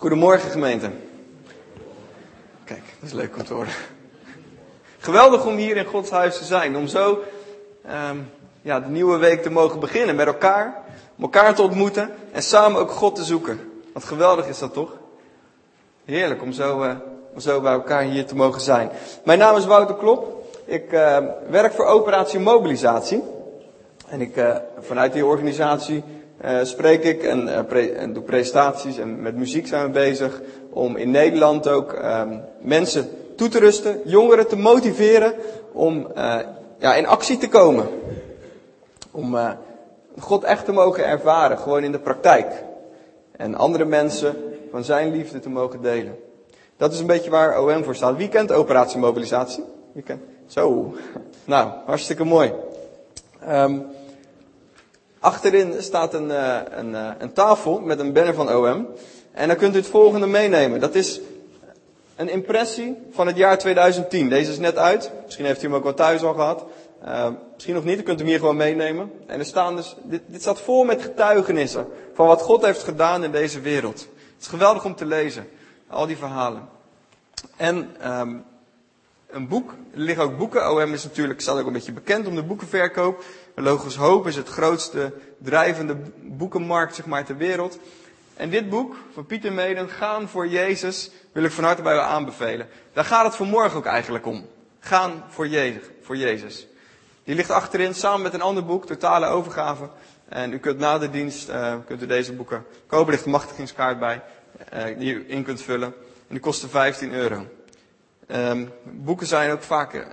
Goedemorgen gemeente. Kijk, dat is leuk om te horen. Geweldig om hier in Gods huis te zijn. Om zo um, ja, de nieuwe week te mogen beginnen met elkaar. Om elkaar te ontmoeten en samen ook God te zoeken. Wat geweldig is dat toch? Heerlijk om zo, uh, om zo bij elkaar hier te mogen zijn. Mijn naam is Wouter Klop. Ik uh, werk voor Operatie Mobilisatie. En ik, uh, vanuit die organisatie spreek ik en, pre en doe presentaties en met muziek zijn we bezig om in Nederland ook um, mensen toe te rusten, jongeren te motiveren om uh, ja, in actie te komen. Om God echt te mogen ervaren, gewoon in de praktijk. En andere mensen van zijn liefde te mogen delen. Dat is een beetje waar OM voor staat. Wie kent operatie mobilisatie? Wie kent? Zo. Nou, hartstikke mooi. Um, Achterin staat een, uh, een, uh, een, tafel met een banner van OM. En dan kunt u het volgende meenemen. Dat is een impressie van het jaar 2010. Deze is net uit. Misschien heeft u hem ook wel thuis al gehad. Uh, misschien nog niet, u kunt hem hier gewoon meenemen. En er staan dus, dit, dit staat vol met getuigenissen van wat God heeft gedaan in deze wereld. Het is geweldig om te lezen. Al die verhalen. En um, een boek, er liggen ook boeken. OM is natuurlijk, staat ook een beetje bekend om de boekenverkoop. Logos Hoop is het grootste drijvende boekenmarkt zeg maar, ter wereld. En dit boek van Pieter Meden, Gaan voor Jezus, wil ik van harte bij u aanbevelen. Daar gaat het vanmorgen ook eigenlijk om. Gaan voor Jezus. Voor Jezus. Die ligt achterin samen met een ander boek, Totale Overgave. En u kunt na de dienst uh, kunt u deze boeken kopen. Er ligt een machtigingskaart bij, die u in kunt vullen. En die kosten 15 euro. Um, boeken zijn ook vaak een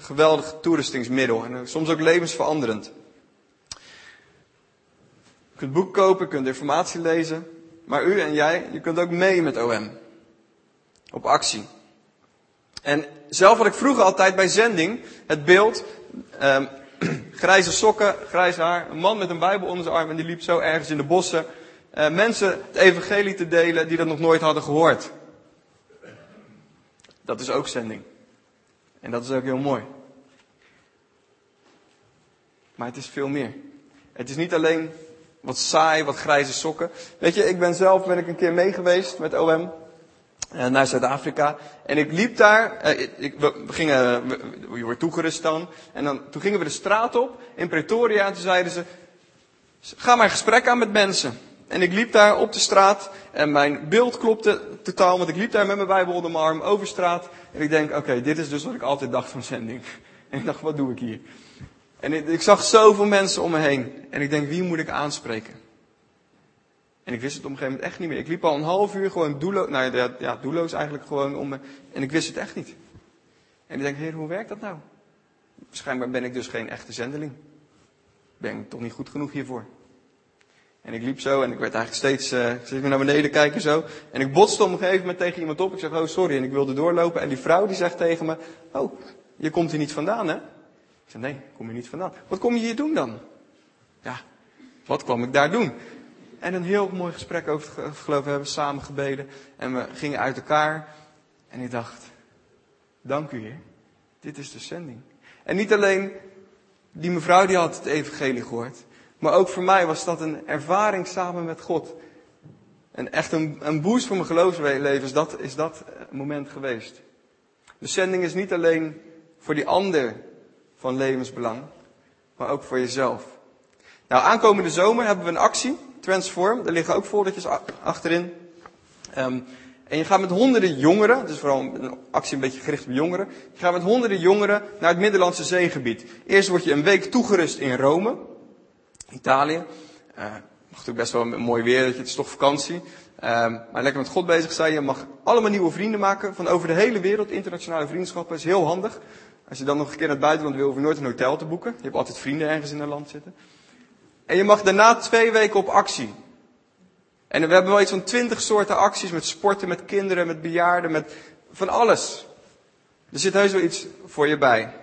geweldig toerustingsmiddel en soms ook levensveranderend. Je kunt boek kopen, je kunt informatie lezen, maar u en jij, je kunt ook mee met OM. Op actie. En zelf had ik vroeger altijd bij zending het beeld, um, grijze sokken, grijs haar, een man met een bijbel onder zijn arm en die liep zo ergens in de bossen uh, mensen het evangelie te delen die dat nog nooit hadden gehoord. Dat is ook zending. En dat is ook heel mooi. Maar het is veel meer. Het is niet alleen wat saai, wat grijze sokken. Weet je, ik ben zelf ben ik een keer mee geweest met OM uh, naar Zuid-Afrika. En ik liep daar, uh, ik, we, gingen, we worden toegerust dan. En dan, toen gingen we de straat op in Pretoria en toen zeiden ze, ga maar gesprek aan met mensen. En ik liep daar op de straat en mijn beeld klopte totaal, want ik liep daar met mijn Bijbel onder mijn arm over straat. En ik denk, oké, dit is dus wat ik altijd dacht van zending. En ik dacht, wat doe ik hier? En ik, ik, zag zoveel mensen om me heen. En ik denk, wie moet ik aanspreken? En ik wist het op een gegeven moment echt niet meer. Ik liep al een half uur gewoon doelloos, nou ja, ja, doelloos eigenlijk gewoon om me. En ik wist het echt niet. En ik denk, heer, hoe werkt dat nou? Schijnbaar ben ik dus geen echte zendeling. Ben ik toch niet goed genoeg hiervoor? En ik liep zo en ik werd eigenlijk steeds, uh, steeds meer naar beneden kijken zo. En ik botste op een gegeven moment tegen iemand op. Ik zeg, oh sorry. En ik wilde doorlopen. En die vrouw die zegt tegen me, oh, je komt hier niet vandaan hè? Ik zeg, nee, ik kom hier niet vandaan. Wat kom je hier doen dan? Ja, wat kwam ik daar doen? En een heel mooi gesprek over het geloof. We hebben samen gebeden. En we gingen uit elkaar. En ik dacht, dank u heer. Dit is de zending. En niet alleen die mevrouw die had het evangelie gehoord. Maar ook voor mij was dat een ervaring samen met God. En echt een, boost voor mijn geloofsleven is dat, is dat moment geweest. De zending is niet alleen voor die ander van levensbelang, maar ook voor jezelf. Nou, aankomende zomer hebben we een actie, Transform. Daar liggen ook foldertjes achterin. Um, en je gaat met honderden jongeren, is vooral een actie een beetje gericht op jongeren. Je gaat met honderden jongeren naar het Middellandse zeegebied. Eerst word je een week toegerust in Rome. Italië. Uh, mag natuurlijk best wel mooi weer, het is toch vakantie. Uh, maar lekker met God bezig zijn. Je mag allemaal nieuwe vrienden maken van over de hele wereld. Internationale vriendschappen is heel handig. Als je dan nog een keer naar het buitenland wil, hoef je nooit een hotel te boeken. Je hebt altijd vrienden ergens in een land zitten. En je mag daarna twee weken op actie. En we hebben wel iets van twintig soorten acties met sporten, met kinderen, met bejaarden, met van alles. Er zit heus wel iets voor je bij.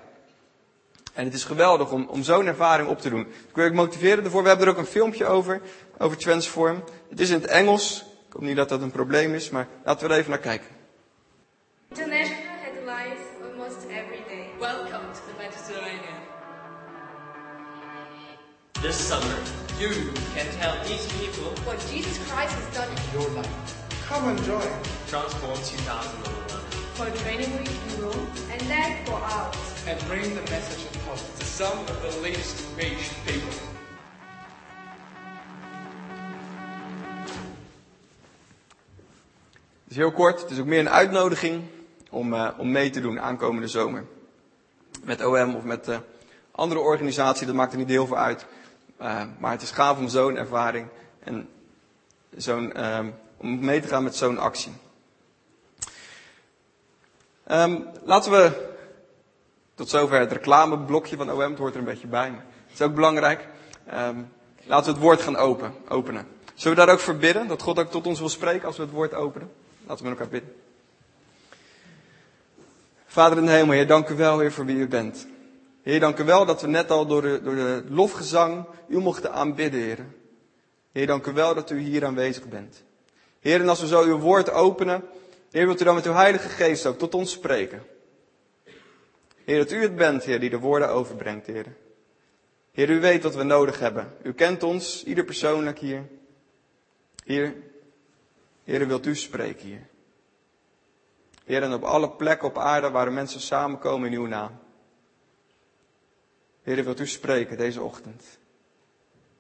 En het is geweldig om, om zo'n ervaring op te doen. Ik wil je motiveren ervoor. We hebben er ook een filmpje over, over Transform. Het is in het Engels. Ik hoop niet dat dat een probleem is, maar laten we er even naar kijken. International headlines almost every day. Welcome to the Mediterranean. This summer, you can tell these people What Jesus Christ has done in your life. Come and join. Transform 2011. For training week in Rome. and then go out. And bring the message of hope to some of the least reached people. Het is heel kort, het is ook meer een uitnodiging om, eh, om mee te doen aankomende zomer. Met OM of met eh, andere organisaties, dat maakt er niet heel veel uit. Eh, maar het is gaaf om zo'n ervaring en zo'n, ehm, om mee te gaan met zo'n actie. Ehm, laten we tot zover het reclameblokje van OM, het hoort er een beetje bij. Het is ook belangrijk. Ehm, laten we het woord gaan open, openen. Zullen we daar ook voor bidden? Dat God ook tot ons wil spreken als we het woord openen? Laten we met elkaar bidden. Vader in de hemel, Heer, dank u wel, Heer, voor wie u bent. Heer, dank u wel dat we net al door de, door de lofgezang u mochten aanbidden, Heer. Heer, dank u wel dat u hier aanwezig bent. Heer, en als we zo uw woord openen, Heer, wilt u dan met uw Heilige Geest ook tot ons spreken. Heer, dat u het bent, Heer, die de woorden overbrengt, Heer. Heer, u weet wat we nodig hebben. U kent ons, ieder persoonlijk hier. Heer, Heer, wilt u spreken hier. Heer, en op alle plekken op aarde waar mensen samenkomen in uw naam. Heer, wilt u spreken deze ochtend.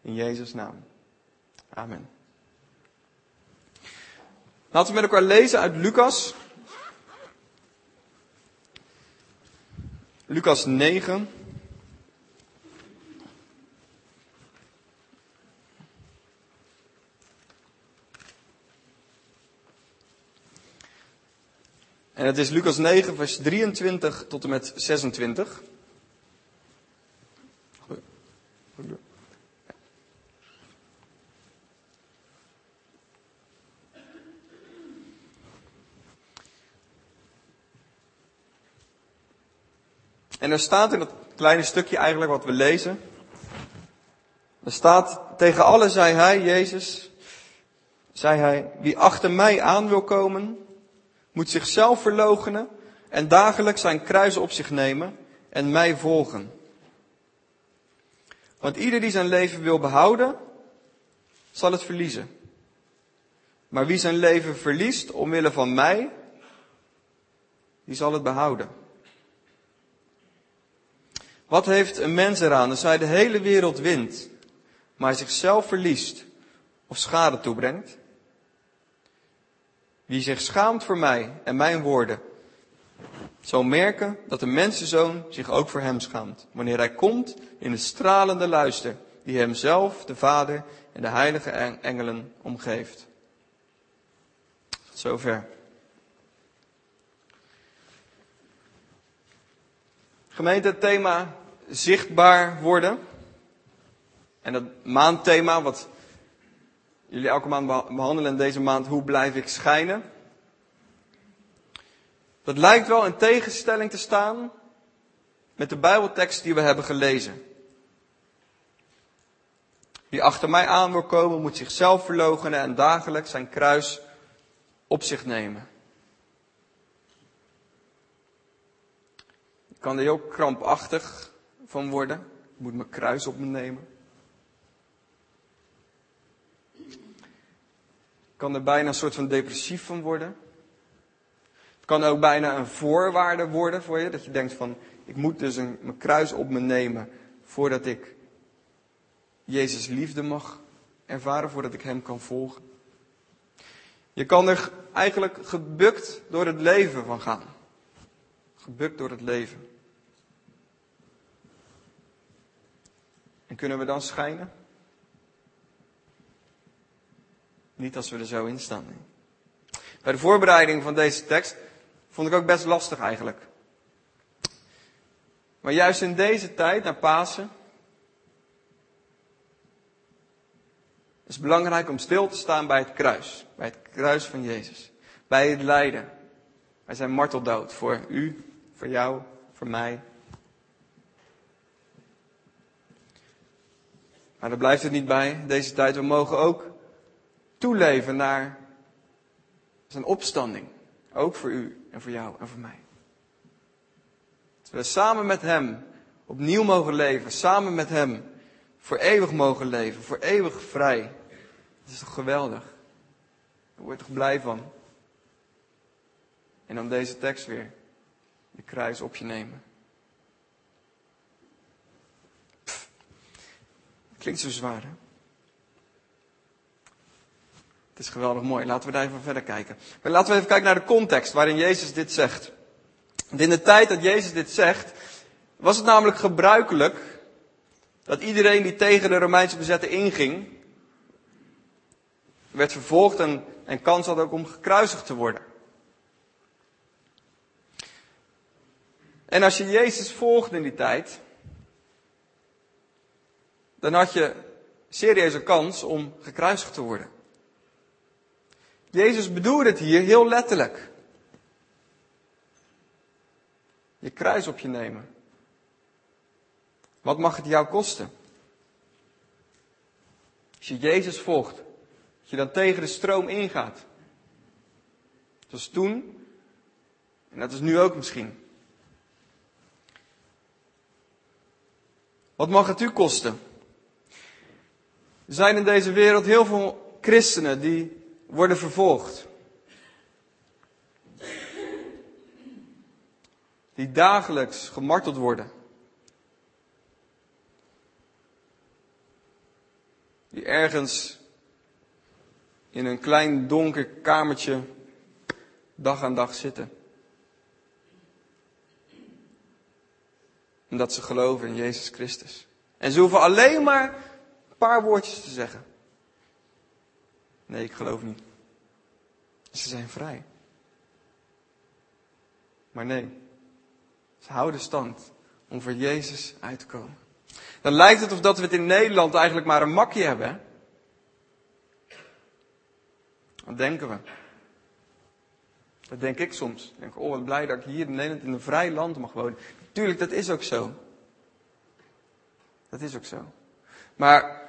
In Jezus' naam. Amen. Laten we met elkaar lezen uit Lucas. Lucas 9. En het is Lucas 9, vers 23 tot en met 26. En er staat in dat kleine stukje eigenlijk wat we lezen. Er staat, tegen alle zei hij, Jezus, zei hij, wie achter mij aan wil komen, moet zichzelf verloochenen en dagelijks zijn kruis op zich nemen en mij volgen. Want ieder die zijn leven wil behouden, zal het verliezen. Maar wie zijn leven verliest omwille van mij, die zal het behouden. Wat heeft een mens eraan als hij de hele wereld wint, maar zichzelf verliest of schade toebrengt? Wie zich schaamt voor mij en mijn woorden, zal merken dat de mensenzoon zich ook voor hem schaamt, wanneer hij komt in de stralende luister die hem zelf, de Vader en de heilige engelen omgeeft. Tot zover. Gemeente, thema zichtbaar worden. En dat maandthema wat jullie elke maand behandelen in deze maand, hoe blijf ik schijnen? Dat lijkt wel in tegenstelling te staan met de Bijbeltekst die we hebben gelezen. Wie achter mij aan wil komen, moet zichzelf verloochenen en dagelijks zijn kruis op zich nemen. Kan er heel krampachtig van worden. Ik moet mijn kruis op me nemen. Kan er bijna een soort van depressief van worden. Het kan ook bijna een voorwaarde worden voor je. Dat je denkt van, ik moet dus een, mijn kruis op me nemen voordat ik Jezus liefde mag ervaren, voordat ik Hem kan volgen. Je kan er eigenlijk gebukt door het leven van gaan. Gebukt door het leven. En kunnen we dan schijnen? Niet als we er zo in staan. Bij de voorbereiding van deze tekst vond ik ook best lastig eigenlijk. Maar juist in deze tijd, naar Pasen, is het belangrijk om stil te staan bij het kruis. Bij het kruis van Jezus. Bij het lijden. Bij zijn marteldood voor u, voor jou, voor mij. Maar daar blijft het niet bij. Deze tijd, we mogen ook toeleven naar zijn opstanding. Ook voor u en voor jou en voor mij. Dat we samen met hem opnieuw mogen leven. Samen met hem voor eeuwig mogen leven. Voor eeuwig vrij. Dat is toch geweldig. Daar word je toch blij van? En dan deze tekst weer. Je kruis op je nemen. Klinkt zo zwaar, hè? Het is geweldig mooi. Laten we daar even verder kijken. Maar laten we even kijken naar de context waarin Jezus dit zegt. Want in de tijd dat Jezus dit zegt, was het namelijk gebruikelijk dat iedereen die tegen de Romeinse bezetter inging, werd vervolgd en, en kans had ook om gekruisigd te worden. En als je Jezus volgde in die tijd, dan had je serieuze kans om gekruisigd te worden. Jezus bedoelde het hier heel letterlijk. Je kruis op je nemen. Wat mag het jou kosten? Als je Jezus volgt, als je dan tegen de stroom ingaat. Zoals toen, en dat is nu ook misschien. Wat mag het u kosten? Er zijn in deze wereld heel veel christenen die worden vervolgd. Die dagelijks gemarteld worden. Die ergens in een klein donker kamertje dag aan dag zitten. Omdat ze geloven in Jezus Christus. En ze hoeven alleen maar paar woordjes te zeggen. Nee, ik geloof niet. Ze zijn vrij. Maar nee, ze houden stand om voor Jezus uit te komen. Dan lijkt het of dat we het in Nederland eigenlijk maar een makje hebben. Hè? Denken we? Dat denk ik soms. Ik denk, oh wat blij dat ik hier in Nederland in een vrij land mag wonen. Tuurlijk, dat is ook zo. Dat is ook zo. Maar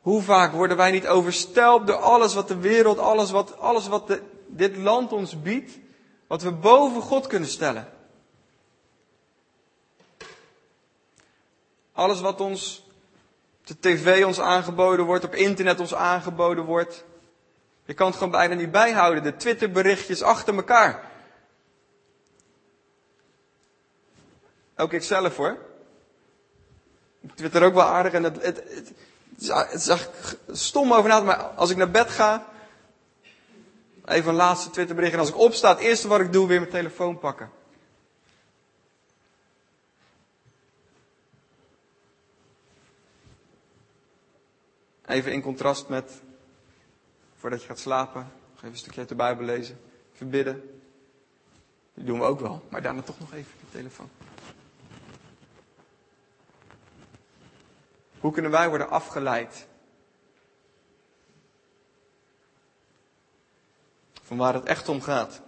hoe vaak worden wij niet overstelpt door alles wat de wereld, alles wat, alles wat dit land ons biedt, wat we boven God kunnen stellen? Alles wat ons de tv ons aangeboden wordt, op internet ons aangeboden wordt. Je kan het gewoon bijna niet bijhouden, de Twitterberichtjes achter elkaar. Ook ik zelf hoor. Ik twitter ook wel aardig en het, het, echt stom over na maar als ik naar bed ga, even een laatste Twitterbericht en als ik opsta, het eerste wat ik doe, weer mijn telefoon pakken. Even in contrast met, voordat je gaat slapen, nog even een stukje uit de Bijbel lezen, verbidden. Die doen we ook wel, maar daarna toch nog even de telefoon. Hoe kunnen wij worden afgeleid? Van waar het echt om gaat.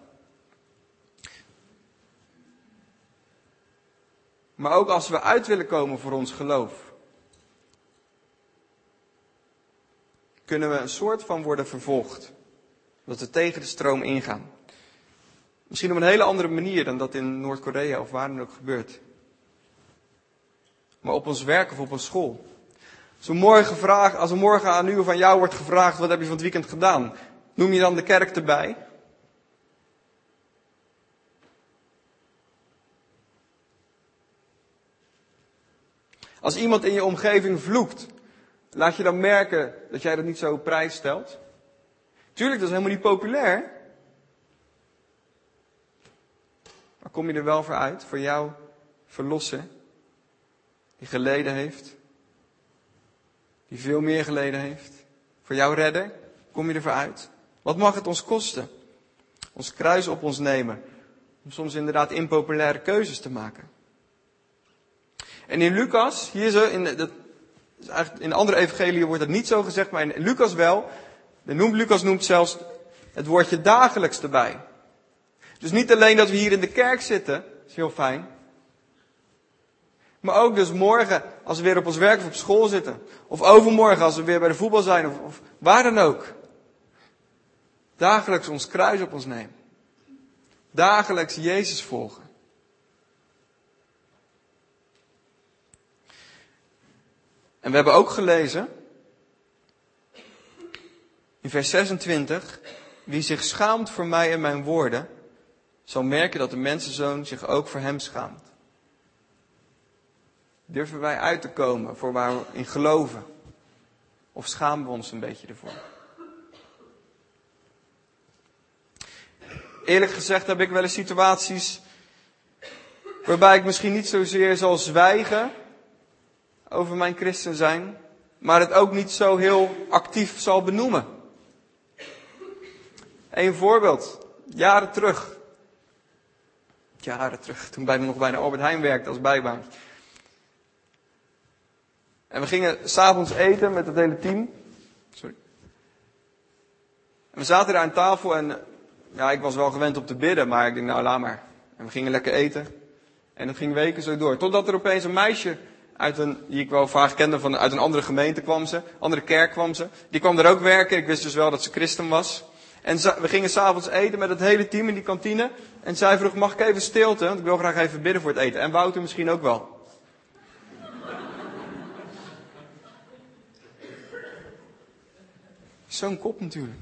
Maar ook als we uit willen komen voor ons geloof. Kunnen we een soort van worden vervolgd. Dat we tegen de stroom ingaan. Misschien op een hele andere manier dan dat in Noord-Korea of waar dan ook gebeurt. Maar op ons werk of op school. Als morgen, als er morgen aan u of aan jou wordt gevraagd, wat heb je van het weekend gedaan? Noem je dan de kerk erbij? Als iemand in je omgeving vloekt, laat je dan merken dat jij dat niet zo prijs stelt? Tuurlijk, dat is helemaal niet populair. Maar kom je er wel voor uit, voor jou verlossen, die geleden heeft? Die veel meer geleden heeft. Voor jou redden, kom je ervoor uit. Wat mag het ons kosten? Ons kruis op ons nemen. Om soms inderdaad impopulaire keuzes te maken. En in Lucas, hier zo, in, dat, in andere evangeliën wordt dat niet zo gezegd, maar in Lucas wel. De noemt, Lucas noemt zelfs het woordje dagelijks erbij. Dus niet alleen dat we hier in de kerk zitten, is heel fijn. Maar ook dus morgen als we weer op ons werk of op school zitten. Of overmorgen als we weer bij de voetbal zijn of, waar dan ook. Dagelijks ons kruis op ons nemen. Dagelijks Jezus volgen. En we hebben ook gelezen in vers 26. Wie zich schaamt voor mij en mijn woorden, zal merken dat de mensenzoon zich ook voor hem schaamt. Durven wij uit te komen voor waar we in geloven? Of schamen we ons een beetje ervoor? Eerlijk gezegd heb ik wel eens situaties waarbij ik misschien niet zozeer zal zwijgen over mijn christen zijn, maar het ook niet zo heel actief zal benoemen. Een voorbeeld, jaren terug. Jaren terug, toen bijna nog bijna Albert Heijn werkte als bijbaan. En we gingen s'avonds eten met het hele team. Sorry. En we zaten daar aan tafel en ja, ik was wel gewend om te bidden, maar ik denk nou laat maar. En we gingen lekker eten. En dat ging weken zo door. Totdat er opeens een meisje uit een, die ik wel vaak kende, van, uit een andere gemeente kwam ze, andere kerk kwam ze. Die kwam er ook werken. Ik wist dus wel dat ze christen was. En we gingen s'avonds eten met het hele team in die kantine. En zij vroeg, mag ik even stilte? Want ik wil graag even bidden voor het eten. En Wouter misschien ook wel. Zo'n kop natuurlijk.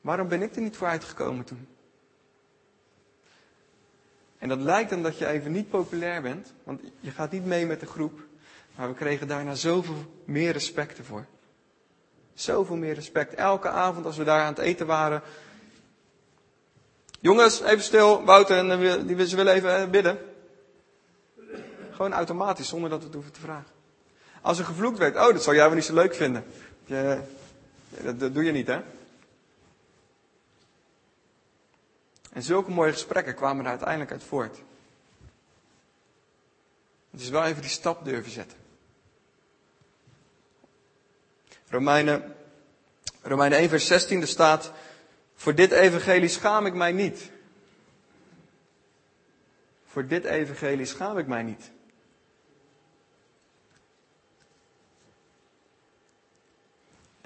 Waarom ben ik er niet voor uitgekomen toen? En dat lijkt dan dat je even niet populair bent, want je gaat niet mee met de groep. Maar we kregen daarna zoveel meer respect ervoor. Zoveel meer respect. Elke avond als we daar aan het eten waren. Jongens, even stil. Wouter en eh, die ze willen even eh, bidden. Gewoon automatisch, zonder dat we het hoeven te vragen. Als er gevloekt werd, oh, dat zou jij wel niet zo leuk vinden. Je, dat, dat doe je niet, hè? En zulke mooie gesprekken kwamen er uiteindelijk uit voort. Het is wel even die stap durven zetten. Romeinen, Romeinen 1 vers 16, er staat, voor dit evangelie schaam ik mij niet. Voor dit evangelie schaam ik mij niet.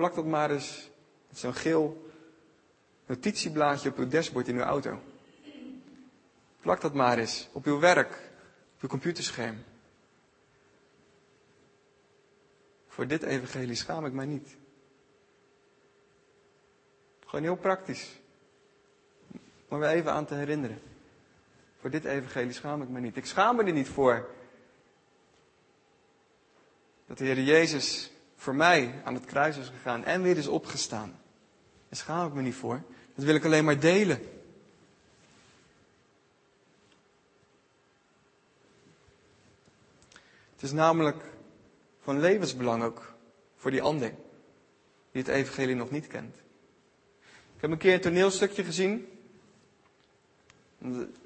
Plak dat maar eens met zo'n geel notitieblaadje op uw dashboard in uw auto. Plak dat maar eens op uw werk, op uw computerscherm. Voor dit evangelie schaam ik mij niet. Gewoon heel praktisch. Om me even aan te herinneren. Voor dit evangelie schaam ik me niet. Ik schaam me er niet voor. Dat de Heer Jezus voor mij aan het kruis is gegaan en weer is opgestaan. Daar schaam ik me niet voor. Dat wil ik alleen maar delen. Het is namelijk van levensbelang ook voor die ander die het evangelie nog niet kent. Ik heb een keer een toneelstukje gezien.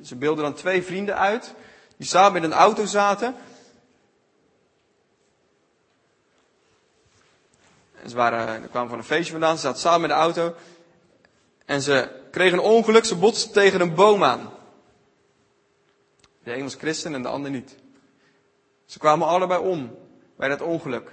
Ze beelden dan twee vrienden uit die samen in een auto zaten. En ze waren, kwamen van een feestje vandaan, ze zaten samen in de auto. En ze kregen een ongeluk, ze botsten tegen een boom aan. De een was christen en de ander niet. Ze kwamen allebei om bij dat ongeluk.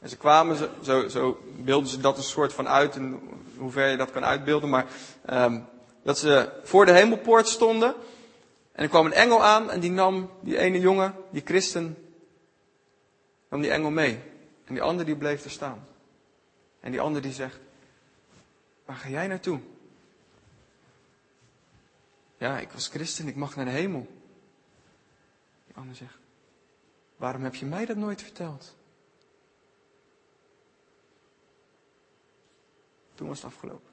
En ze kwamen, zo, zo beelden ze dat een soort van uit, in hoever je dat kan uitbeelden, maar um, dat ze voor de hemelpoort stonden. En er kwam een engel aan en die nam die ene jongen, die christen, nam die engel mee. En die ander die bleef er staan. En die ander die zegt, waar ga jij naartoe? Ja, ik was christen, ik mag naar de hemel. Die ander zegt, waarom heb je mij dat nooit verteld? Toen was het afgelopen.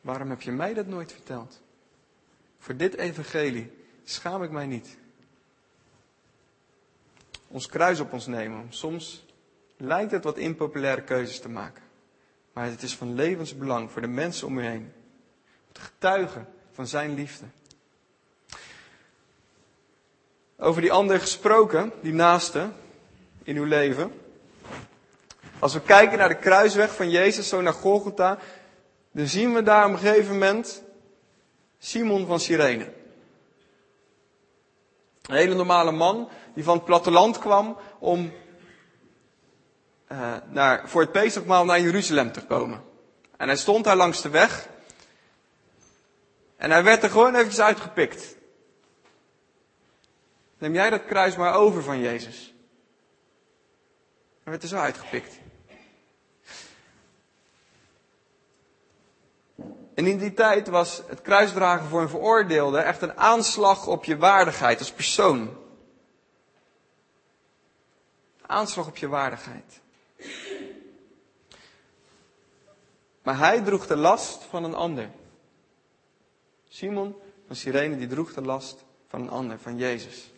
Waarom heb je mij dat nooit verteld? Voor dit evangelie schaam ik mij niet. Ons kruis op ons nemen. Soms lijkt het wat impopulaire keuzes te maken. Maar het is van levensbelang voor de mensen om u heen. Het getuigen van zijn liefde. Over die ander gesproken, die naaste in uw leven. Als we kijken naar de kruisweg van Jezus, zo naar Golgotha, dan zien we daar op een gegeven moment Simon van Cyrene. Een hele normale man die van het platteland kwam om uh, naar, voor het Pesachmaal naar Jeruzalem te komen. En hij stond daar langs de weg. En hij werd er gewoon eventjes uitgepikt. Neem jij dat kruis maar over van Jezus. Hij werd er zo uitgepikt. En in die tijd was het kruisdragen voor een veroordeelde echt een aanslag op je waardigheid als persoon. Aanslag op je waardigheid. Maar hij droeg de last van een ander. Simon van Cyrene die droeg de last van een ander, van Jezus.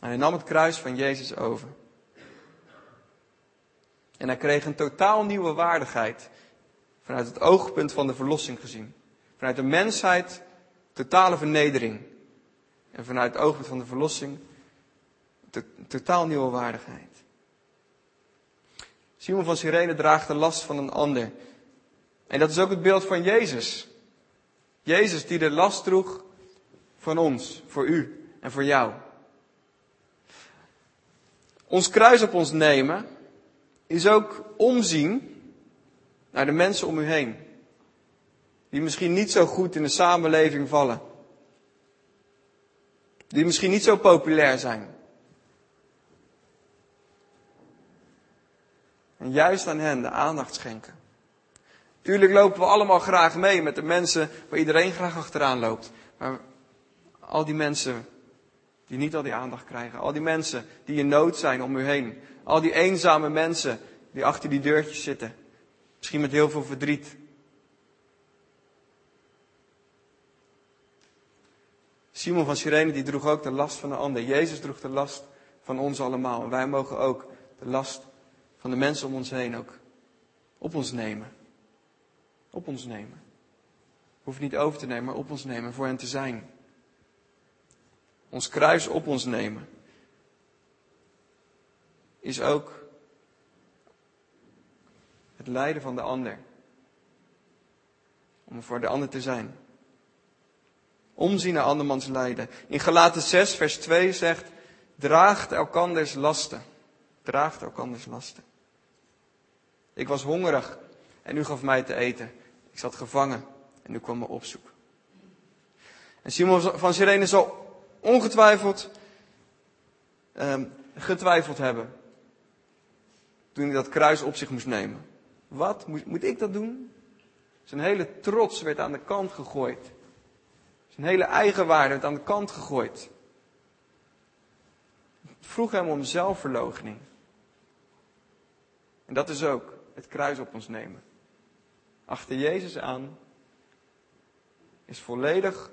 En hij nam het kruis van Jezus over. En hij kreeg een totaal nieuwe waardigheid. Vanuit het oogpunt van de verlossing gezien. Vanuit de mensheid totale vernedering. En vanuit het oogpunt van de verlossing totaal nieuwe waardigheid. Simon van Cyrene draagt de last van een ander. En dat is ook het beeld van Jezus. Jezus die de last droeg van ons, voor u en voor jou. Ons kruis op ons nemen is ook omzien naar de mensen om u heen. Die misschien niet zo goed in de samenleving vallen. Die misschien niet zo populair zijn. En juist aan hen de aandacht schenken. Tuurlijk lopen we allemaal graag mee met de mensen waar iedereen graag achteraan loopt. Maar al die mensen die niet al die aandacht krijgen. Al die mensen die in nood zijn om u heen. Al die eenzame mensen die achter die deurtjes zitten. Misschien met heel veel verdriet. Simon van Cyrene die droeg ook de last van de ander. Jezus droeg de last van ons allemaal. En wij mogen ook de last van de mensen om ons heen ook op ons nemen. Op ons nemen. Hoef niet over te nemen, maar op ons nemen, voor hen te zijn. Ons kruis op ons nemen. Is ook het lijden van de ander. Om voor de ander te zijn. Omzien naar andermans lijden. In Galaten 6, vers 2 zegt, draagt elkanders lasten. Draagt elkanders lasten. Ik was hongerig en u gaf mij te eten. Ik zat gevangen en u kwam me opzoeken. En Simon van Sirene zal ongetwijfeld um, getwijfeld hebben. Toen hij dat kruis op zich moest nemen. Wat? Moet, ik dat doen? Zijn hele trots werd aan de kant gegooid. Zijn hele eigenwaarde werd aan de kant gegooid. Vroeg hem om zelfverloochening. En dat is ook het kruis op ons nemen. Achter Jezus aan is volledig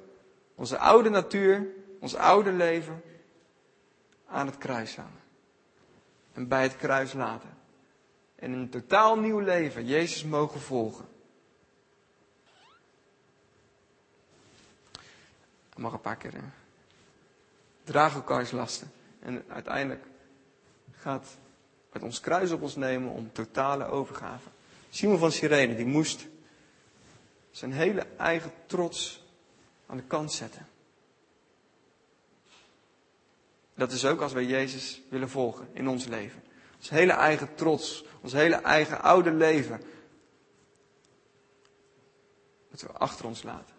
onze oude natuur, ons oude leven aan het kruis hangen. En bij het kruis laten. En een totaal nieuw leven Jezus mogen volgen. Ik mag een paar keer. Hè? Draag elkaars lasten. En uiteindelijk gaat het ons kruis op ons nemen om totale overgave. Simon van Cyrene, die moest zijn hele eigen trots aan de kant zetten. Dat is ook als wij Jezus willen volgen in ons leven. Ons hele eigen trots, ons hele eigen oude leven. Moeten we achter ons laten.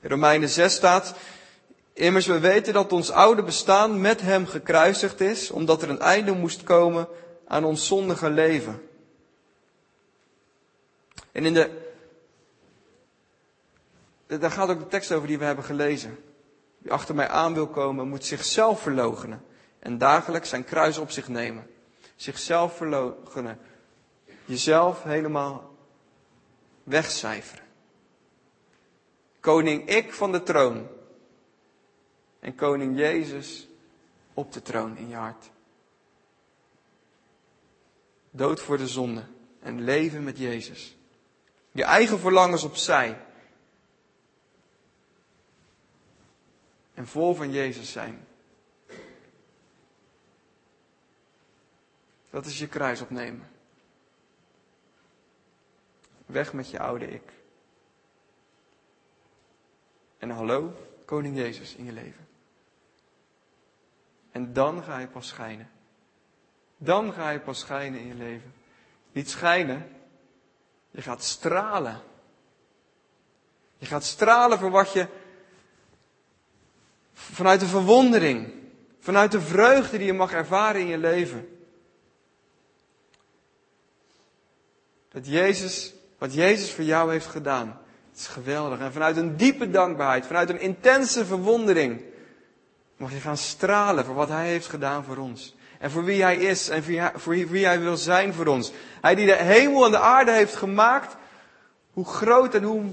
In Romeinen 6 staat, immers we weten dat ons oude bestaan met hem gekruisigd is, omdat er een einde moest komen aan ons zondige leven. En in de, daar gaat ook de tekst over die we hebben gelezen. Wie achter mij aan wil komen, moet zichzelf verloochenen. En dagelijks zijn kruis op zich nemen. Zichzelf verloochenen. Jezelf helemaal wegcijferen. Koning ik van de troon. En koning Jezus op de troon in je hart. Dood voor de zonde en leven met Jezus. Je eigen verlangens opzij. En vol van Jezus zijn. Dat is je kruis opnemen. Weg met je oude ik. En hallo, Koning Jezus in je leven. En dan ga je pas schijnen. Dan ga je pas schijnen in je leven. Niet schijnen, je gaat stralen. Je gaat stralen voor wat je vanuit de verwondering, vanuit de vreugde die je mag ervaren in je leven. Dat Jezus, wat Jezus voor jou heeft gedaan, het is geweldig. En vanuit een diepe dankbaarheid, vanuit een intense verwondering, mag je gaan stralen voor wat Hij heeft gedaan voor ons. En voor wie Hij is en voor wie Hij wil zijn voor ons. Hij die de hemel en de aarde heeft gemaakt, hoe groot en hoe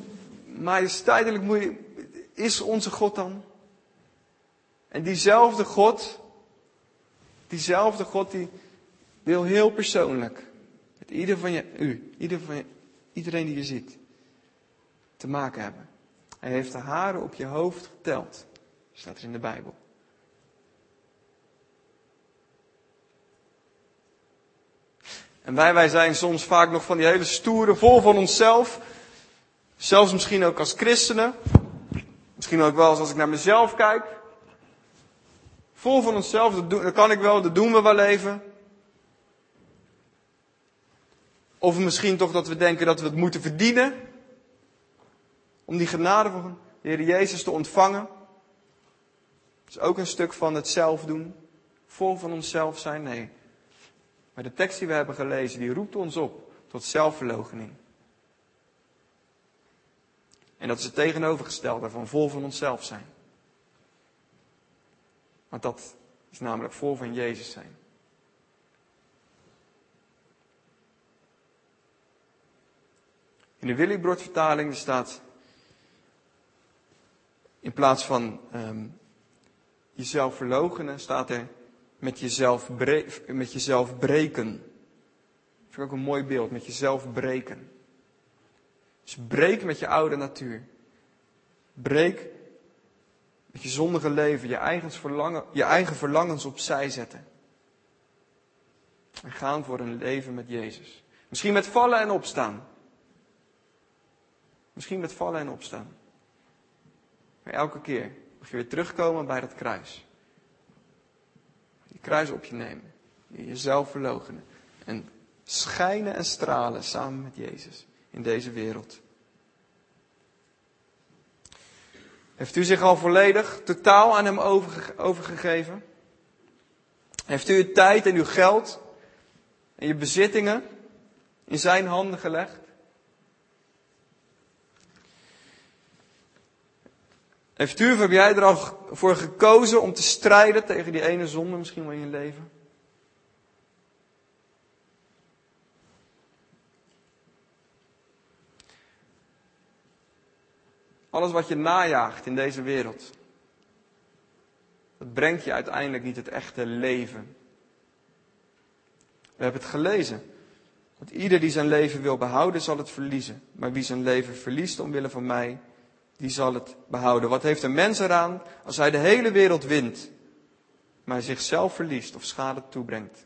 majesteitelijk is onze God dan? En diezelfde God, diezelfde God die wil heel persoonlijk met ieder van je, u, ieder van iedereen die je ziet, te maken hebben. Hij heeft de haren op je hoofd geteld, staat er in de Bijbel. En wij, wij zijn soms vaak nog van die hele stoere, vol van onszelf. Zelfs misschien ook als christenen. Misschien ook wel eens als ik naar mezelf kijk. Vol van onszelf, dat, dat kan ik wel, dat doen we wel even. Of misschien toch dat we denken dat we het moeten verdienen. Om die genade van de Heer Jezus te ontvangen. Dat is ook een stuk van het zelf doen. Vol van onszelf zijn. Nee. Maar de tekst die we hebben gelezen, die roept ons op tot zelfverloochening. En dat is het tegenovergestelde van vol van onszelf zijn. Want dat is namelijk vol van Jezus zijn. In de Willibrord vertaling staat in plaats van um, jezelf verloochenen, staat er met jezelf, met jezelf breken. Dat vind ik ook een mooi beeld, met jezelf breken. Dus breek met je oude natuur. Breek met je zondige leven, je eigen, verlangen, je eigen verlangens opzij zetten. En gaan voor een leven met Jezus. Misschien met vallen en opstaan. Misschien met vallen en opstaan. Maar elke keer mag je weer terugkomen bij dat kruis. Je kruis op je nemen. Je jezelf verloochenen. En schijnen en stralen samen met Jezus in deze wereld. Heeft u zich al volledig, totaal aan Hem overgegeven? Heeft u uw tijd en uw geld en je bezittingen in Zijn handen gelegd? Heeft u of heb jij er al voor gekozen om te strijden tegen die ene zonde misschien wel in je leven? Alles wat je najaagt in deze wereld, dat brengt je uiteindelijk niet het echte leven. We hebben het gelezen. Want ieder die zijn leven wil behouden, zal het verliezen. Maar wie zijn leven verliest omwille van mij, die zal het behouden. Wat heeft een mens eraan als hij de hele wereld wint, maar zichzelf verliest of schade toebrengt?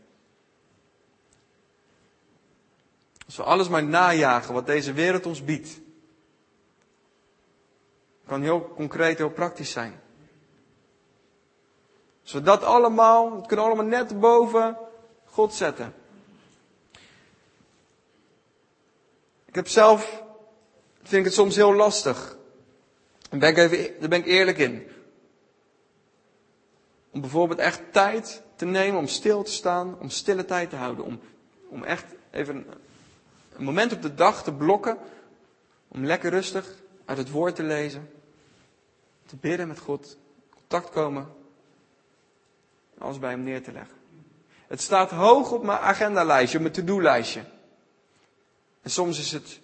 Als we alles maar najagen wat deze wereld ons biedt, kan heel concreet, heel praktisch zijn. Als we dat allemaal, het kunnen allemaal net boven God zetten. Ik heb zelf, vind ik het soms heel lastig. Daar ben ik, even, daar ben ik eerlijk in. Om bijvoorbeeld echt tijd te nemen om stil te staan, om stille tijd te houden. Om, om echt even een moment op de dag te blokken. Om lekker rustig uit het woord te lezen. Te bidden met God. Contact komen. En alles bij hem neer te leggen. Het staat hoog op mijn agendalijstje, op mijn to-do-lijstje. En soms is het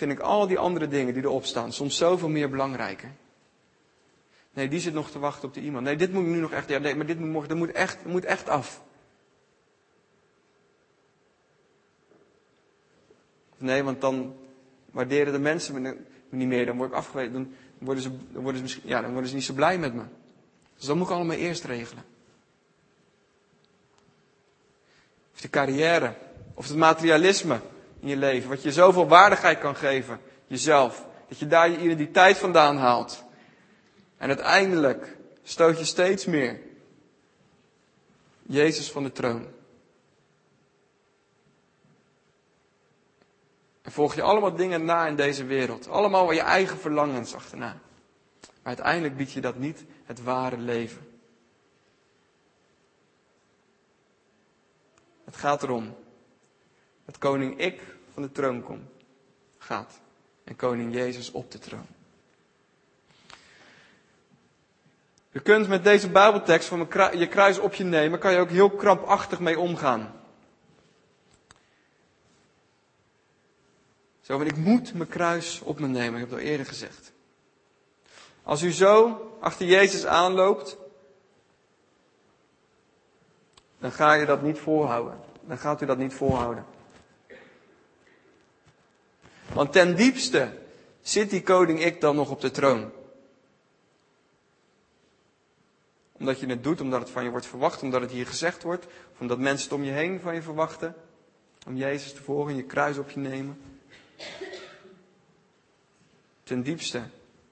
vind ik al die andere dingen die erop staan soms zoveel meer belangrijker. Nee, die zit nog te wachten op de iemand. Nee, dit moet nu nog echt. Ja, nee, maar dit moet. Dat moet echt, moet echt af. Nee, want dan waarderen de mensen me niet meer. Dan word ik afgewezen. Dan worden ze, dan worden ze, misschien, ja, dan worden ze niet zo blij met me. Dus dat moet ik allemaal eerst regelen. Of de carrière. Of het materialisme in je leven. Wat je zoveel waardigheid kan geven. Jezelf. Dat je daar je identiteit vandaan haalt. En uiteindelijk stoot je steeds meer Jezus van de troon. En volg je allemaal dingen na in deze wereld. Allemaal waar je eigen verlangens achterna. Maar uiteindelijk biedt je dat niet het ware leven. Het gaat erom dat koning ik van de troon komt, gaat. En koning Jezus op de troon. Je kunt met deze Bijbeltekst van je kruis op je nemen, kan je ook heel krampachtig mee omgaan. Zo, want ik moet mijn kruis op me nemen, ik heb het al eerder gezegd. Als u zo achter Jezus aanloopt, dan ga je dat niet volhouden. Dan gaat u dat niet volhouden. Want ten diepste zit die koning ik dan nog op de troon. Omdat je het doet, omdat het van je wordt verwacht, omdat het hier gezegd wordt, omdat mensen het om je heen van je verwachten. Om Jezus te volgen en je kruis op je nemen. Ten diepste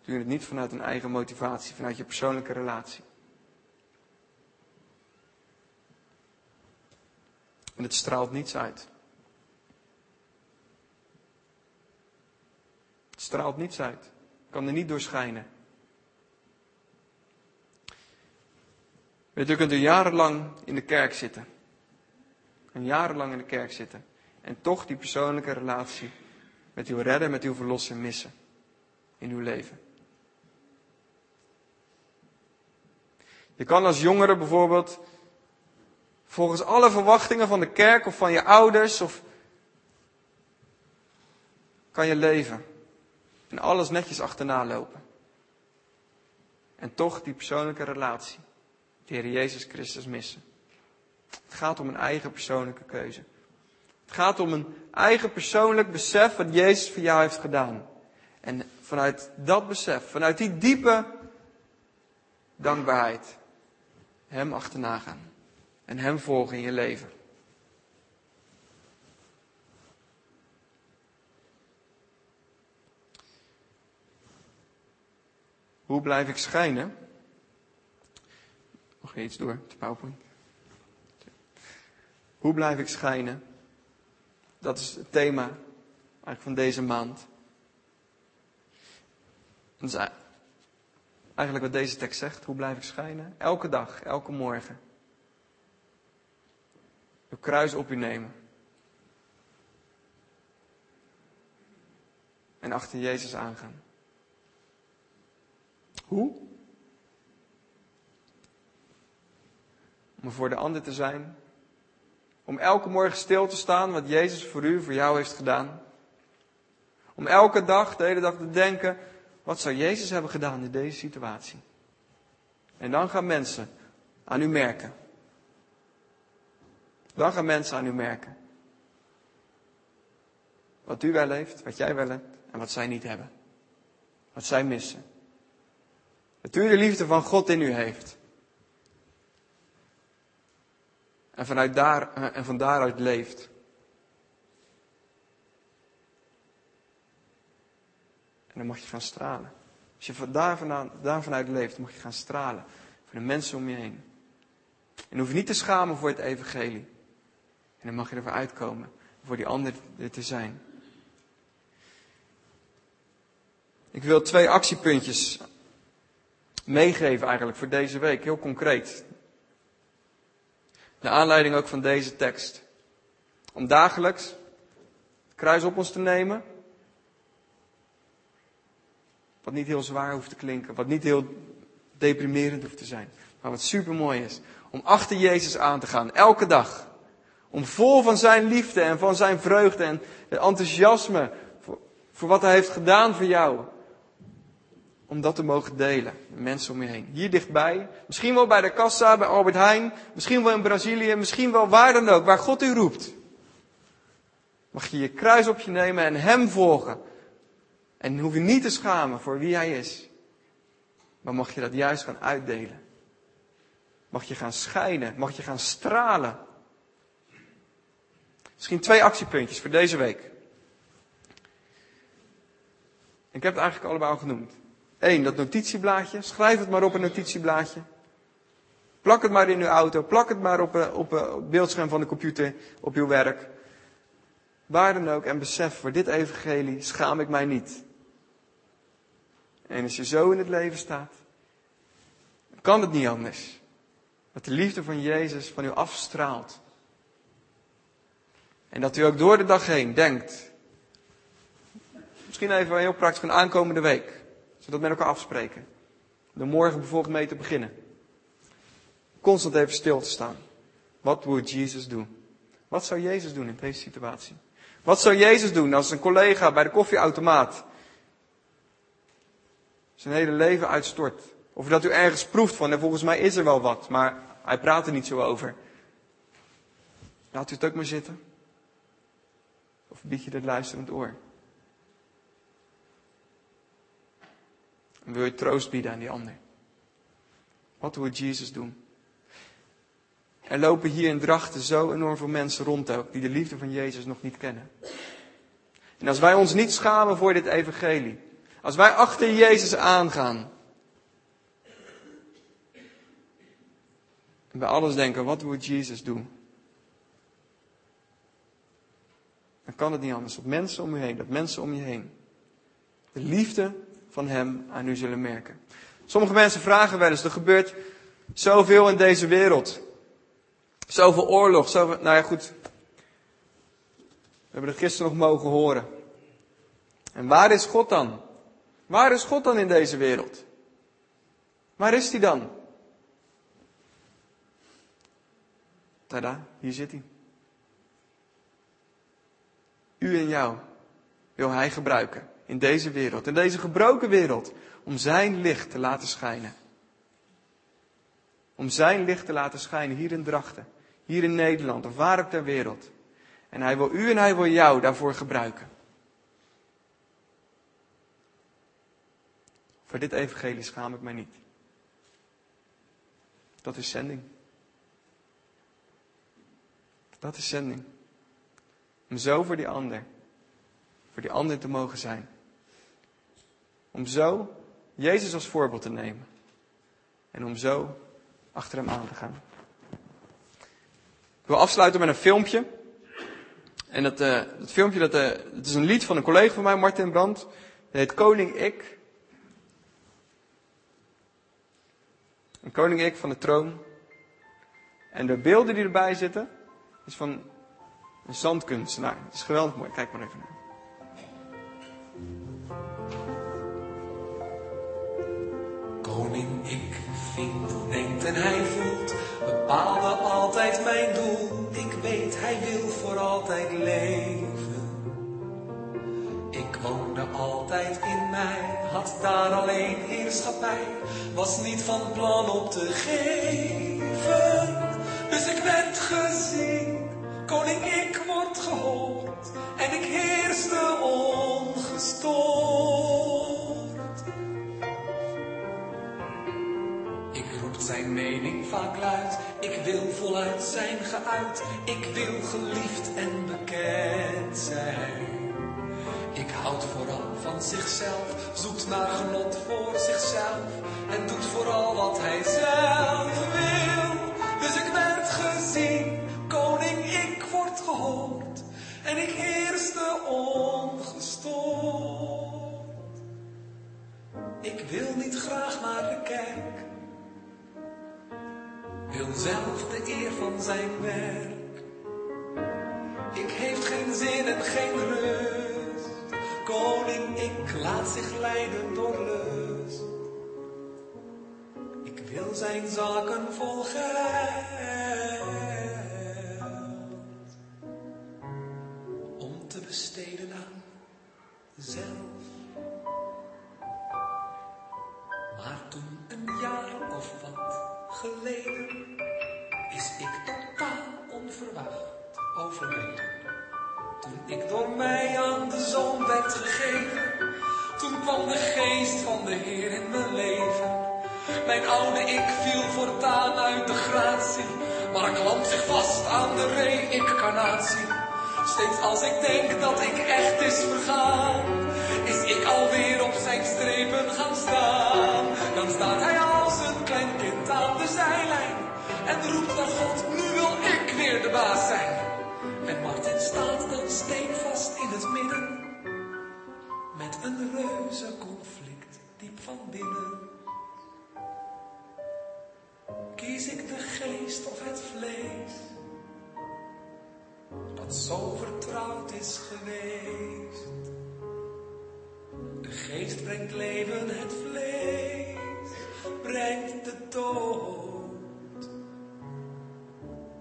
doe je het niet vanuit een eigen motivatie, vanuit je persoonlijke relatie. En het straalt niets uit. Het straalt niets uit. Kan er niet door schijnen. Weet u, kunt er jarenlang in de kerk zitten. En jarenlang in de kerk zitten. En toch die persoonlijke relatie met uw redder, met uw verlosser missen. In uw leven. Je kan als jongere bijvoorbeeld volgens alle verwachtingen van de kerk of van je ouders of kan je leven en alles netjes achterna lopen. En toch die persoonlijke relatie, de Heer Jezus Christus missen. Het gaat om een eigen persoonlijke keuze. Het gaat om een eigen persoonlijk besef wat Jezus voor jou heeft gedaan. En vanuit dat besef, vanuit die diepe dankbaarheid, Hem achterna gaan. En Hem volgen in je leven. Hoe blijf ik schijnen? Nog iets door, de PowerPoint. Hoe blijf ik schijnen? Dat is het thema eigenlijk van deze maand. Dat is eigenlijk wat deze tekst zegt. Hoe blijf ik schijnen? Elke dag, elke morgen. Uw kruis op u nemen. En achter Jezus aangaan. Hoe? Om er voor de ander te zijn. Om elke morgen stil te staan wat Jezus voor u, voor jou heeft gedaan. Om elke dag, de hele dag te denken, wat zou Jezus hebben gedaan in deze situatie? En dan gaan mensen aan u merken. Dan gaan mensen aan u merken. Wat u wel heeft, wat jij wel hebt en wat zij niet hebben. Wat zij missen. Dat u de liefde van God in u heeft. En, vanuit daar, eh, en van daaruit leeft. En dan mag je gaan stralen. Als je van daar, vandaan, daar vanuit leeft, mag je gaan stralen. Voor de mensen om je heen. En hoef je niet te schamen voor het evangelie. En dan mag je ervoor uitkomen. Voor die ander er te zijn. Ik wil twee actiepuntjes meegeven eigenlijk voor deze week, heel concreet. De aanleiding ook van deze tekst. Om dagelijks het kruis op ons te nemen. Wat niet heel zwaar hoeft te klinken, wat niet heel deprimerend hoeft te zijn. Maar wat super mooi is. Om achter Jezus aan te gaan, elke dag. Om vol van zijn liefde en van zijn vreugde en enthousiasme voor wat hij heeft gedaan voor jou om dat te mogen delen. Mensen om je heen. Hier dichtbij. Misschien wel bij de kassa, bij Albert Heijn. Misschien wel in Brazilië. Misschien wel waar dan ook. Waar God u roept. Mag je je kruis op je nemen en Hem volgen. En hoef je niet te schamen voor wie Hij is. Maar mag je dat juist gaan uitdelen. Mag je gaan schijnen. Mag je gaan stralen. Misschien twee actiepuntjes voor deze week. Ik heb het eigenlijk allemaal al genoemd. Eén, dat notitieblaadje. Schrijf het maar op een notitieblaadje. Plak het maar in uw auto. Plak het maar op, een, op een beeldscherm van de computer op uw werk. Waar dan ook. En besef, voor dit evangelie schaam ik mij niet. En als je zo in het leven staat, dan kan het niet anders. Dat de liefde van Jezus van u afstraalt. En dat u ook door de dag heen denkt. Misschien even heel praktisch een aankomende week. Zodat we met elkaar afspreken. De morgen bijvoorbeeld mee te beginnen. Constant even stil te staan. Wat moet Jezus doen? Wat zou Jezus doen in deze situatie? Wat zou Jezus doen als een collega bij de koffieautomaat zijn hele leven uitstort? Of dat u ergens proeft van, en volgens mij is er wel wat, maar hij praat er niet zo over. Laat u het ook maar zitten. Of bied je het luisterend oor? En wil je troost bieden aan die ander? Wat moet Jezus doen? Er lopen hier in Drachten zo enorm veel mensen rond ook, die de liefde van Jezus nog niet kennen. En als wij ons niet schamen voor dit evangelie, als wij achter Jezus aangaan, en bij alles denken, wat moet Jezus doen? Dan kan het niet anders. Dat mensen om u heen, dat mensen om je heen de liefde van Hem aan u zullen merken. Sommige mensen vragen wel eens, er gebeurt zoveel in deze wereld. Zoveel oorlog, zoveel, nou ja goed. We hebben het gisteren nog mogen horen. En waar is God dan? Waar is God dan in deze wereld? Waar is hij dan? Tada, hier zit hij. U en jou wil hij gebruiken in deze wereld, in deze gebroken wereld, om zijn licht te laten schijnen. Om zijn licht te laten schijnen hier in Drachten, hier in Nederland of waar ook ter wereld. En hij wil u en hij wil jou daarvoor gebruiken. Voor dit evangelie schaam ik mij niet. Dat is zending. Dat is zending. Om zo voor die ander, voor die ander te mogen zijn. Om zo Jezus als voorbeeld te nemen. En om zo achter hem aan te gaan. Ik wil afsluiten met een filmpje. En dat, dat filmpje, dat, uh, dat is een lied van een collega van mij, Martin Brandt. Dat heet Koning Ik. Een koning ik van de troon. En de beelden die erbij zitten, is van een zandkunstenaar. Het is geweldig mooi. Kijk maar even naar. Koning ik vindt, denkt en hij voelt, bepaalde altijd mijn doel. Ik weet, hij wil voor altijd leven. Ik woonde altijd in mij, had daar alleen heerschappij, was niet van plan op te geven. Dus ik werd gezien, koning ik word gehoord, en ik heerste ongestoord. Zijn mening vaak luid, ik wil voluit zijn geuit, ik wil geliefd en bekend zijn. Ik houdt vooral van zichzelf, zoekt naar genot voor zichzelf en doet vooral van zijn werk. Ik heeft geen zin en geen rust. Koning, ik laat zich leiden door lust. Ik wil zijn zaken vol. Om te besteden aan zelf. De reïncarnatie. Steeds als ik denk dat ik echt is vergaan, is ik alweer op zijn strepen gaan staan. Dan staat hij als een klein kind aan de zijlijn en roept naar God, nu wil ik weer de baas zijn. En Martin staat dan steenvast in het midden, met een reuze conflict diep van binnen. Kies ik de geest of het vlees? Dat zo vertrouwd is geweest. De geest brengt leven, het vlees brengt de dood.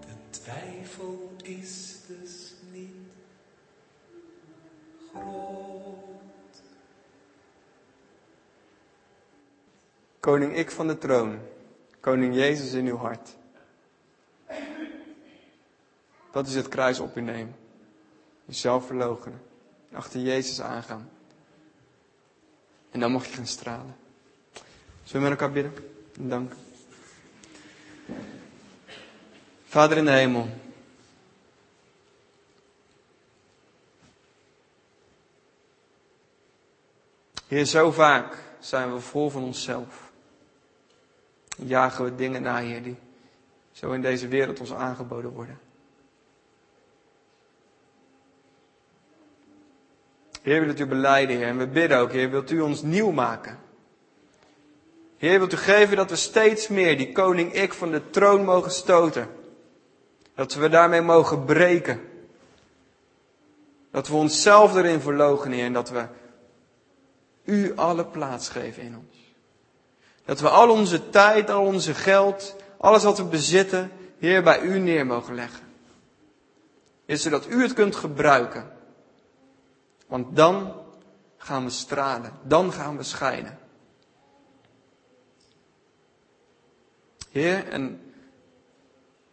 De twijfel is dus niet groot. Koning ik van de troon, koning Jezus in uw hart. Dat is het kruis op u nemen. Jezelf verloochenen. Achter Jezus aangaan. En dan mag je gaan stralen. Zullen we met elkaar bidden? Dank. Vader in de hemel. Heer, zo vaak zijn we vol van onszelf. Jagen we dingen na, Heer, die zo in deze wereld ons aangeboden worden. Heer, wilt u beleiden, Heer. En we bidden ook, Heer, wilt u ons nieuw maken. Heer, wilt u geven dat we steeds meer die koning ik van de troon mogen stoten. Dat we daarmee mogen breken. Dat we onszelf erin verlogen, Heer. En dat we u alle plaats geven in ons. Dat we al onze tijd, al onze geld, alles wat we bezitten, Heer, bij u neer mogen leggen. Is zodat u het kunt gebruiken. Want dan gaan we stralen. Dan gaan we schijnen. Heer, en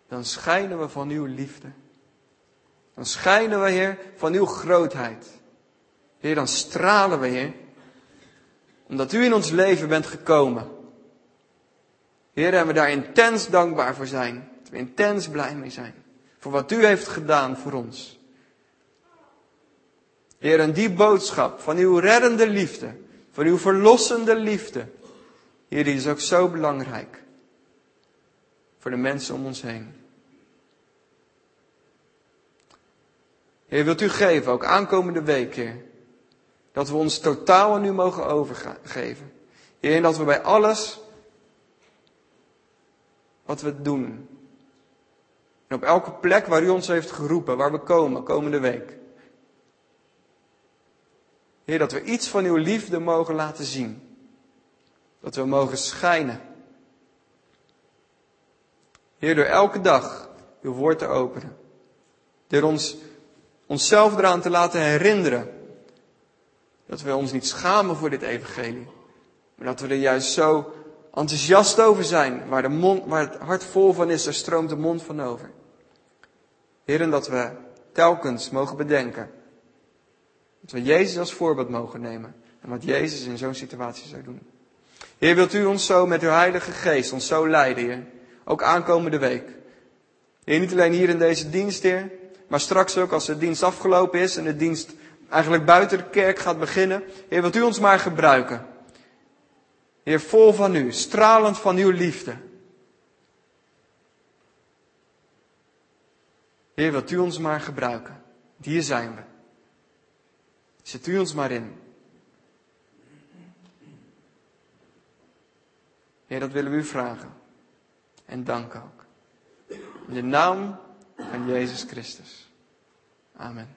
dan schijnen we van uw liefde. Dan schijnen we, Heer, van uw grootheid. Heer, dan stralen we, Heer, omdat u in ons leven bent gekomen. Heer, en we daar intens dankbaar voor zijn. Dat we intens blij mee zijn. Voor wat u heeft gedaan voor ons. Heer, en die boodschap van uw reddende liefde, van uw verlossende liefde, Heer, die is ook zo belangrijk voor de mensen om ons heen. Heer, wilt u geven, ook aankomende week, Heer, dat we ons totaal aan u mogen overgeven. Heer, en dat we bij alles wat we doen, en op elke plek waar u ons heeft geroepen, waar we komen, komende week, Heer, dat we iets van uw liefde mogen laten zien. Dat we mogen schijnen. Heer, door elke dag uw woord te openen. Door ons, onszelf eraan te laten herinneren. Dat we ons niet schamen voor dit evangelie. Maar dat we er juist zo enthousiast over zijn. Waar, de mond, waar het hart vol van is, daar stroomt de mond van over. Heer, en dat we telkens mogen bedenken dat we Jezus als voorbeeld mogen nemen. En wat Jezus in zo'n situatie zou doen. Heer, wilt u ons zo met uw Heilige Geest ons zo leiden, Heer. Ook aankomende week. Heer, niet alleen hier in deze dienst, Heer. Maar straks ook als de dienst afgelopen is en de dienst eigenlijk buiten de kerk gaat beginnen. Heer, wilt u ons maar gebruiken. Heer, vol van u, stralend van uw liefde. Heer, wilt u ons maar gebruiken. Hier zijn we. Zet u ons maar in. Heer, dat willen we u vragen. En danken ook. In de naam van Jezus Christus. Amen.